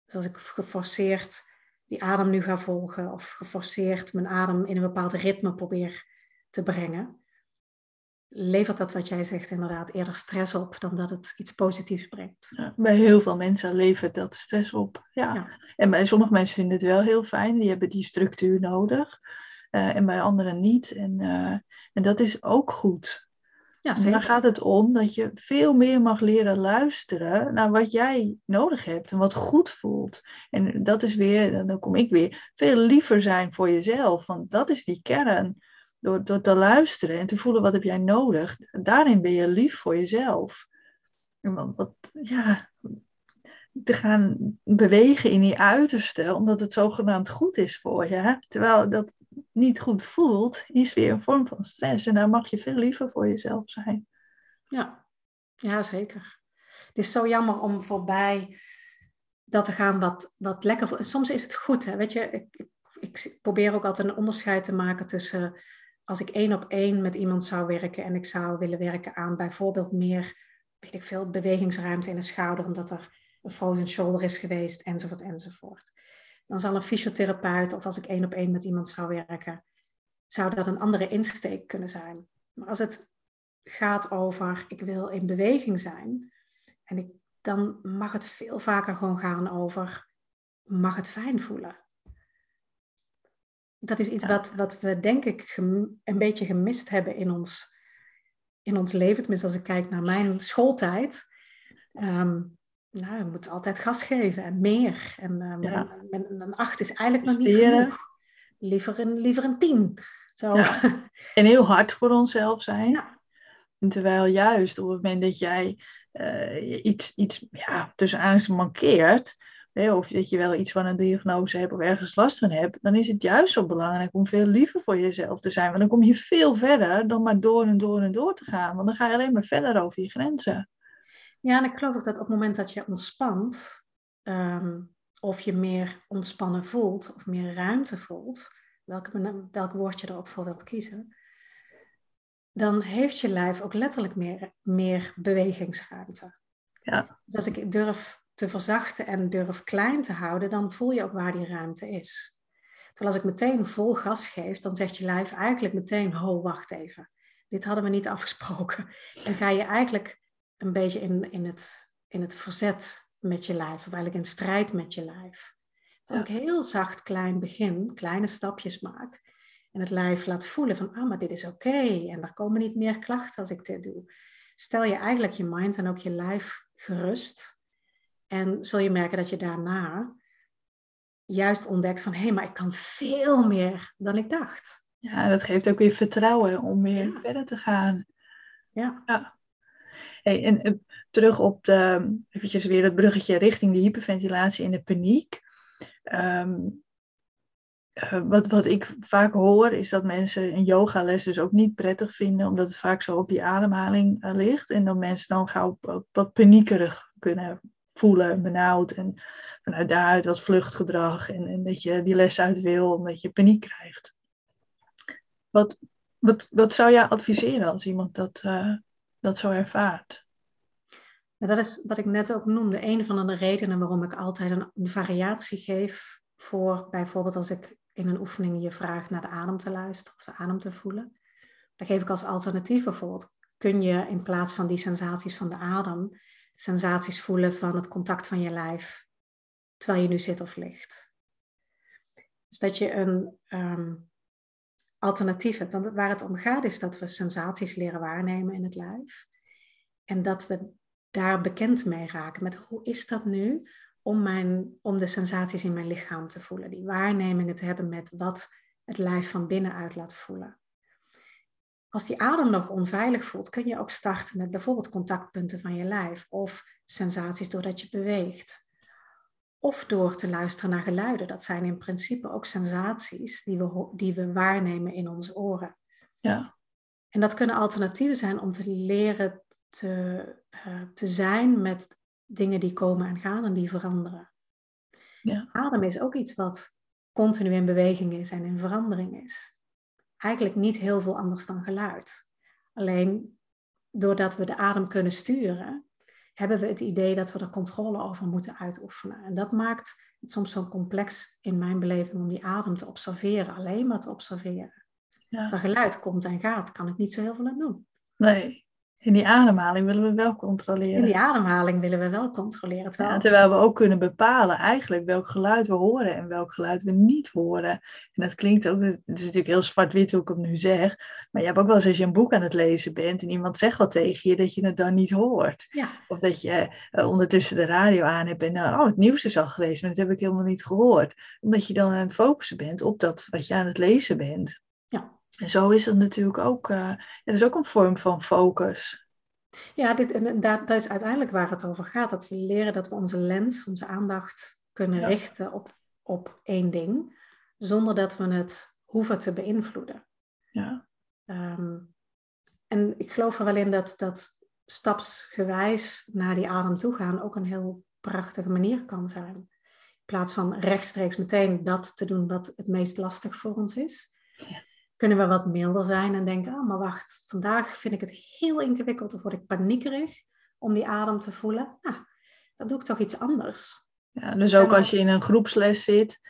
Dus als ik geforceerd die adem nu ga volgen of geforceerd mijn adem in een bepaald ritme probeer te brengen, levert dat wat jij zegt inderdaad eerder stress op dan dat het iets positiefs brengt. Ja, bij heel veel mensen levert dat stress op. Ja. En bij sommige mensen vinden het wel heel fijn, die hebben die structuur nodig. Uh, en bij anderen niet. En, uh, en dat is ook goed. Ja, zeker. Dan gaat het om dat je veel meer mag leren luisteren naar wat jij nodig hebt en wat goed voelt. En dat is weer, dan kom ik weer, veel liever zijn voor jezelf. Want dat is die kern. Door, door te luisteren en te voelen wat heb jij nodig. Daarin ben je lief voor jezelf. En wat, ja, te gaan bewegen in die uiterste, omdat het zogenaamd goed is voor je. Terwijl dat niet goed voelt, is weer een vorm van stress. En daar mag je veel liever voor jezelf zijn. Ja, ja zeker. Het is zo jammer om voorbij dat te gaan wat, wat lekker voelt. Soms is het goed, hè? weet je. Ik, ik, probeer ook altijd een onderscheid te maken tussen als ik één op één met iemand zou werken en ik zou willen werken aan bijvoorbeeld meer, weet ik veel, bewegingsruimte in de schouder, omdat er een frozen shoulder is geweest, enzovoort, enzovoort dan zal een fysiotherapeut of als ik één op één met iemand zou werken, zou dat een andere insteek kunnen zijn. Maar als het gaat over ik wil in beweging zijn, en ik, dan mag het veel vaker gewoon gaan over mag het fijn voelen. Dat is iets wat, wat we denk ik een beetje gemist hebben in ons, in ons leven. Tenminste, als ik kijk naar mijn schooltijd. Ehm, nou, je moet altijd gas geven en meer. En uh, een, een, acht is eigenlijk nog niet genoeg. Liever een, liever een tien. Zo. *laughs* En heel hard voor onszelf zijn. En terwijl juist op het moment dat jij uh, iets, iets ja, tussen aandacht mankeert, hè, of dat je wel iets van een diagnose hebt of ergens last van hebt, dan is het juist zo belangrijk om veel liever voor jezelf te zijn. Want dan kom je veel verder dan maar door en door en door te gaan. Want dan ga je alleen maar verder over je grenzen. Ja, en ik geloof ook dat op het moment dat je ontspant, ehm, of je meer ontspannen voelt, of meer ruimte voelt, welke, welk woord je er ook voor wilt kiezen, dan heeft je lijf ook letterlijk meer, meer bewegingsruimte. Ja. Dus als ik durf te verzachten en durf klein te houden, dan voel je ook waar die ruimte is. Terwijl als ik meteen vol gas geef, dan zegt je lijf eigenlijk meteen, ho, wacht even. Dit hadden we niet afgesproken. *laughs* En ga je eigenlijk een beetje in, in, het, in het verzet met je lijf, of eigenlijk in strijd met je lijf. Dus als ik heel zacht klein begin, kleine stapjes maak, en het lijf laat voelen van, ah, maar dit is oké, en er komen niet meer klachten als ik dit doe. Stel je eigenlijk je mind en ook je lijf gerust. En zul je merken dat je daarna juist ontdekt van, hé, hey, maar ik kan veel meer dan ik dacht. Ja, dat geeft ook weer vertrouwen om weer verder te gaan. Ja. ja. Hey, en uh, terug op de, eventjes weer het bruggetje richting de hyperventilatie en de paniek. Um, uh, wat, wat ik vaak hoor is dat mensen een yogales dus ook niet prettig vinden, omdat het vaak zo op die ademhaling uh, ligt. En dat mensen dan gauw wat paniekerig kunnen voelen, benauwd. En vanuit daaruit dat vluchtgedrag en, en dat je die les uit wil omdat je paniek krijgt. Wat, wat, wat zou jij adviseren als iemand dat, uh, dat zo ervaart? dat is wat ik net ook noemde. Een van de redenen waarom ik altijd een, variatie geef voor bijvoorbeeld als ik in een oefening je vraagt naar de adem te luisteren of de adem te voelen. Dan geef ik als alternatief bijvoorbeeld, kun je in plaats van die sensaties van de adem, sensaties voelen van het contact van je lijf terwijl je nu zit of ligt. Dus dat je een um, alternatief hebt. Want waar het om gaat is dat we sensaties leren waarnemen in het lijf. En dat we daar bekend mee raken met hoe is dat nu om, mijn, om de sensaties in mijn lichaam te voelen. Die waarnemingen te hebben met wat het lijf van binnenuit laat voelen. Als die adem nog onveilig voelt, kun je ook starten met bijvoorbeeld contactpunten van je lijf of sensaties doordat je beweegt. Of door te luisteren naar geluiden. Dat zijn in principe ook sensaties die we, die we waarnemen in onze oren. Ja. En dat kunnen alternatieven zijn om te leren te, uh, te zijn met dingen die komen en gaan en die veranderen. Ja. Adem is ook iets wat continu in beweging is en in verandering is. Eigenlijk niet heel veel anders dan geluid. Alleen doordat we de adem kunnen sturen, hebben we het idee dat we er controle over moeten uitoefenen. En dat maakt het soms zo complex in mijn beleving om die adem te observeren, alleen maar te observeren. Ja. Als er geluid komt en gaat, kan ik niet zo heel veel aan doen. Nee, in die ademhaling willen we wel controleren. In die ademhaling willen we wel controleren. Terwijl... Ja, terwijl we ook kunnen bepalen eigenlijk welk geluid we horen en welk geluid we niet horen. En dat klinkt ook, het is natuurlijk heel zwart-wit hoe ik het nu zeg. Maar je hebt ook wel eens als je een boek aan het lezen bent en iemand zegt wat tegen je, dat je het dan niet hoort. Ja. Of dat je uh, ondertussen de radio aan hebt en uh, oh, het nieuws is al gelezen, maar dat heb ik helemaal niet gehoord. Omdat je dan aan het focussen bent op dat wat je aan het lezen bent. En zo is dat natuurlijk ook, uh, dat is ook een vorm van focus. Ja, dit, en dat, dat, is uiteindelijk waar het over gaat. Dat we leren dat we onze lens, onze aandacht kunnen richten op, op één ding, zonder dat we het hoeven te beïnvloeden. Ja. Um, en ik geloof er wel in dat, dat stapsgewijs naar die adem toe gaan ook een heel prachtige manier kan zijn. In plaats van rechtstreeks meteen dat te doen wat het meest lastig voor ons is. Ja kunnen we wat milder zijn en denken, oh, maar wacht, vandaag vind ik het heel ingewikkeld of word ik paniekerig om die adem te voelen. Nou, dan doe ik toch iets anders. Ja, dus ook als je in een groepsles zit,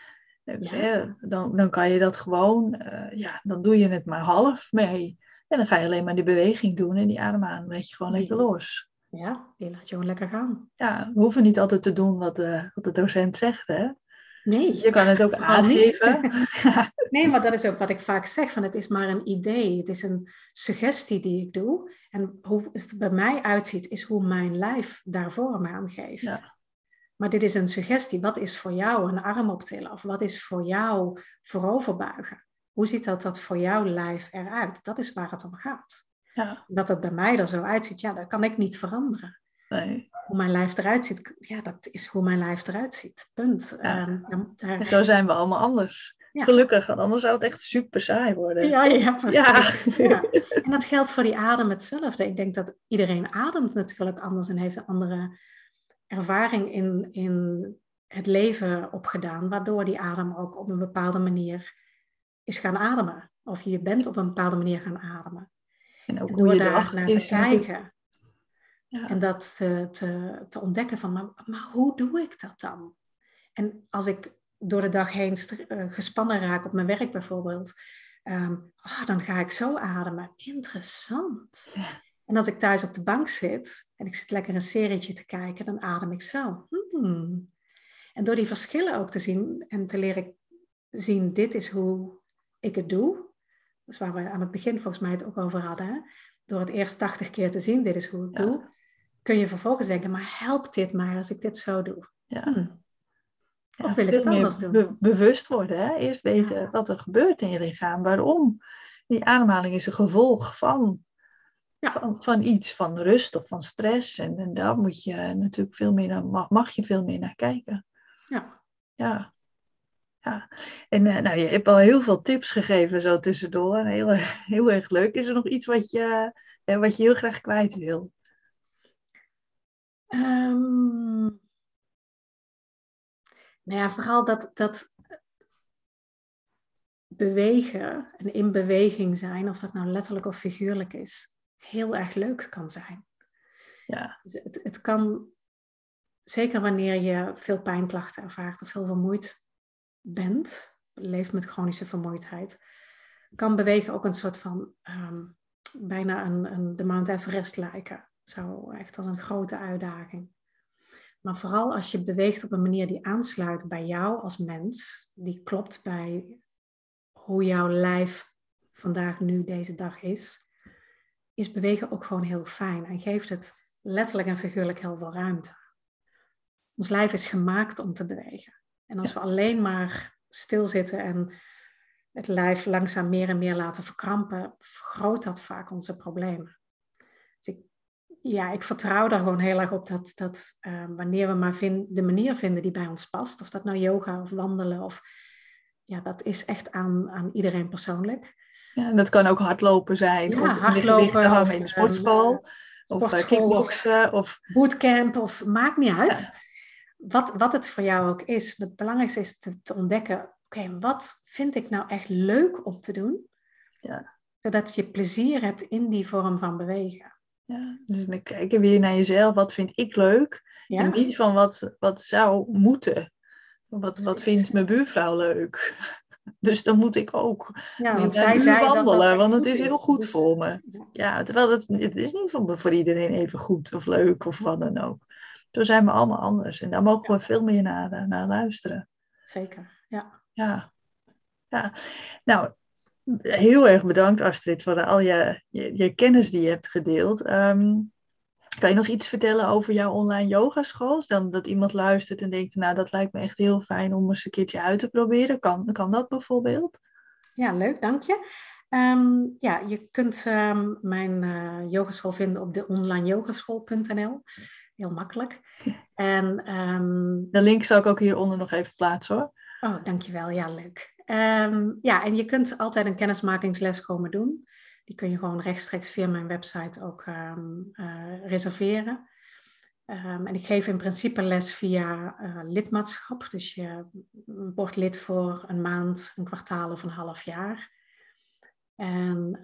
eh, dan, dan kan je dat gewoon, uh, ja, dan doe je het maar half mee. En dan ga je alleen maar die beweging doen en die adem aan, weet je gewoon lekker los. Ja, die laat je gewoon lekker gaan. Ja, we hoeven niet altijd te doen wat de, wat de docent zegt, hè. Nee. Je kan het ook aangeven. *laughs* nee, maar dat is ook wat ik vaak zeg, van het is maar een idee. Het is een suggestie die ik doe. En hoe het bij mij uitziet, is hoe mijn lijf daar vorm aan geeft. Ja. Maar dit is een suggestie. Wat is voor jou een arm optillen? Of wat is voor jou vooroverbuigen? Hoe ziet dat, dat voor jouw lijf eruit? Dat is waar het om gaat. Ja. Dat het bij mij er zo uitziet, ja, dat kan ik niet veranderen. Nee hoe mijn lijf eruit ziet, ja, dat is hoe mijn lijf eruit ziet. Punt. Ehm, daar... Zo zijn we allemaal anders. Gelukkig, want anders zou het echt super saai worden. Ja, ja precies. Ja. En dat geldt voor die adem hetzelfde. Ik denk dat iedereen ademt natuurlijk anders en heeft een andere ervaring in, in het leven opgedaan, waardoor die adem ook op een bepaalde manier is gaan ademen. Of je bent op een bepaalde manier gaan ademen. En ook en door daar naar te kijken. En dat te, te, te, ontdekken van, maar, maar, hoe doe ik dat dan? En als ik door de dag heen uh, gespannen raak op mijn werk bijvoorbeeld, um, oh, dan ga ik zo ademen. Interessant. Ja. En als ik thuis op de bank zit en ik zit lekker een serietje te kijken, dan adem ik zo. Hmm. En door die verschillen ook te zien en te leren zien, dit is hoe ik het doe. Dat is waar we aan het begin volgens mij het ook over hadden. Hè? Door het eerst 80 keer te zien, dit is hoe ik ja. doe kun je vervolgens denken, maar helpt dit maar als ik dit zo doe? Ja. Hm. Of wil ik het anders doen? bewust worden. Hè? Eerst weten wat er gebeurt in je lichaam. Waarom? Die ademhaling is een gevolg van, ja. van, van, iets, van rust of van stress. En, en daar moet je natuurlijk veel meer naar, mag, mag je veel meer naar kijken. Ja. Ja. Ja, en uh, nou, je hebt al heel veel tips gegeven zo tussendoor. Heel, heel erg leuk. Is er nog iets wat je, uh, wat je heel graag kwijt wil? Um, Nou ja, vooral dat, dat bewegen en in beweging zijn, of dat nou letterlijk of figuurlijk is, heel erg leuk kan zijn. Ja. Dus het, het kan, zeker wanneer je veel pijnklachten ervaart of veel vermoeid bent, leeft met chronische vermoeidheid, kan bewegen ook een soort van ehm, bijna een, een, de Mount Everest lijken. Zo echt als een grote uitdaging. Maar vooral als je beweegt op een manier die aansluit bij jou als mens, die klopt bij hoe jouw lijf vandaag nu deze dag is, is bewegen ook gewoon heel fijn en geeft het letterlijk en figuurlijk heel veel ruimte. Ons lijf is gemaakt om te bewegen. En als we alleen maar stilzitten en het lijf langzaam meer en meer laten verkrampen, vergroot dat vaak onze problemen. Dus ik, ja, ik vertrouw daar gewoon heel erg op dat, dat uh, wanneer we maar vind, de manier vinden die bij ons past, of dat nou yoga of wandelen, of, ja, dat is echt aan, aan iedereen persoonlijk. Ja, en dat kan ook hardlopen zijn, Ja, of hardlopen of, in de sportschool, ehm, of, eh, kickboksen, of... bootcamp of maakt niet uit. Wat, wat het voor jou ook is. Het belangrijkste is te, te ontdekken, oké, wat vind ik nou echt leuk om te doen? Ja. Zodat je plezier hebt in die vorm van bewegen. Ja, dus dan kijken weer naar jezelf, wat vind ik leuk? Ja, En niet van wat, wat zou moeten. Wat, wat vindt mijn buurvrouw leuk? *laughs* Dus dan moet ik ook ja want zij zei dat dat wandelen, echt want het is heel goed Dus- voor me. Ja. Ja, terwijl het, het is niet voor, voor iedereen even goed of leuk of wat dan ook. Zo zijn we allemaal anders. En daar mogen we veel meer naar, eh, naar luisteren. Zeker, ja. Ja. ja. Nou, heel erg bedankt Astrid voor al je, je, je kennis die je hebt gedeeld. Ehm, kan je nog iets vertellen over jouw online yogaschool? Dan dat iemand luistert en denkt, nou dat lijkt me echt heel fijn om eens een keertje uit te proberen. Kan, kan dat bijvoorbeeld? Ja, leuk, dank je. Ehm, ja, je kunt ehm, mijn eh, yogaschool vinden op de onlineyogaschool.nl. Heel makkelijk. *laughs* En De link zal ik ook hieronder nog even plaatsen hoor. Oh, dankjewel. Ja, leuk. Ehm, ja, en je kunt altijd een kennismakingsles komen doen. Die kun je gewoon rechtstreeks via mijn website ook ehm, eh, reserveren. Ehm, en ik geef in principe les via eh, lidmaatschap. Dus je wordt lid voor een maand, een kwartaal of een half jaar. En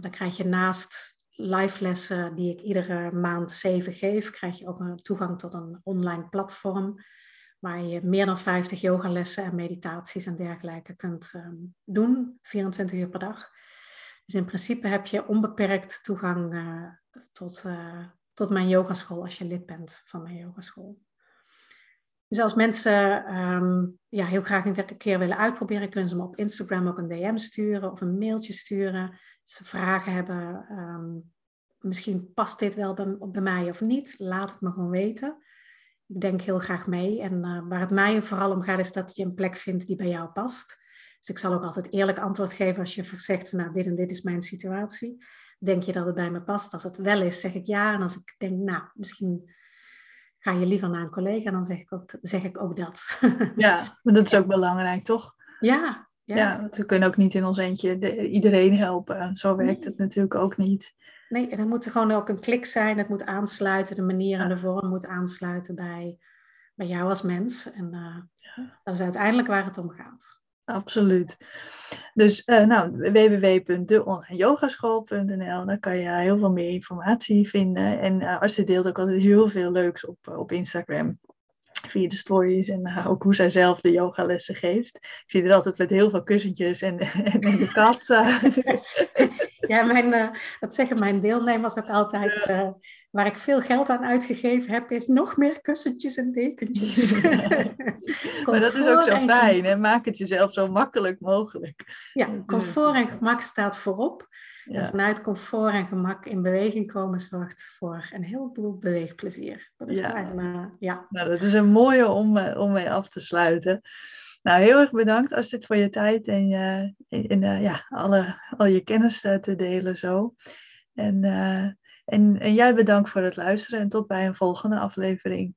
dan krijg je naast live lessen die ik iedere maand zeven geef, krijg je ook toegang tot een online platform waar je meer dan 50 yogalessen en meditaties en dergelijke kunt ehm, doen, 24 uur per dag. Dus in principe heb je onbeperkt toegang eh, tot, eh, tot mijn yogaschool als je lid bent van mijn yogaschool. Dus als mensen ehm, ja, heel graag een keer willen uitproberen, kunnen ze me op Instagram ook een DM sturen of een mailtje sturen. Als ze vragen hebben, ehm, misschien past dit wel bij, bij mij of niet, laat het me gewoon weten denk heel graag mee. En uh, waar het mij vooral om gaat, is dat je een plek vindt die bij jou past. Dus ik zal ook altijd eerlijk antwoord geven als je zegt van nou, dit en dit is mijn situatie. Denk je dat het bij me past? Als het wel is, zeg ik ja. En als ik denk, nou, misschien ga je liever naar een collega, dan zeg ik ook, zeg ik ook dat. Ja, *laughs* maar dat is ook belangrijk, toch? ja, ja. Ja, want we kunnen ook niet in ons eentje de, iedereen helpen. Zo werkt het natuurlijk ook niet. Nee, en moet gewoon ook een klik zijn. Het moet aansluiten, de manier en de vorm moet aansluiten bij, bij jou als mens. En uh, ja. dat is uiteindelijk waar het om gaat. Absoluut. Dus uh, nou, www.deonlineyogaschool.nl, daar kan je heel veel meer informatie vinden. En uh, deelt ook altijd heel veel leuks op, op Instagram via de stories en uh, ook hoe zij zelf de yogalessen geeft. Ik zie er altijd met heel veel kussentjes en, *laughs* en, en de kat. ja, mijn, uh, dat zeggen mijn deelnemers ook altijd. Waar ik veel geld aan uitgegeven heb, is nog meer kussentjes en dekentjes. *laughs* *laughs* maar dat is ook zo fijn en maak het jezelf zo makkelijk mogelijk. Ja, comfort en gemak staat voorop. Ja. En vanuit comfort en gemak in beweging komen zorgt voor een heleboel beweegplezier. Dat is ja. Bijna, ja. Nou, dat is een mooie om, om mee af te sluiten. Nou, heel erg bedankt Astrid voor je tijd en, je, en uh, ja, alle, al je kennis te delen zo. En, uh, en, en jij bedankt voor het luisteren en tot bij een volgende aflevering.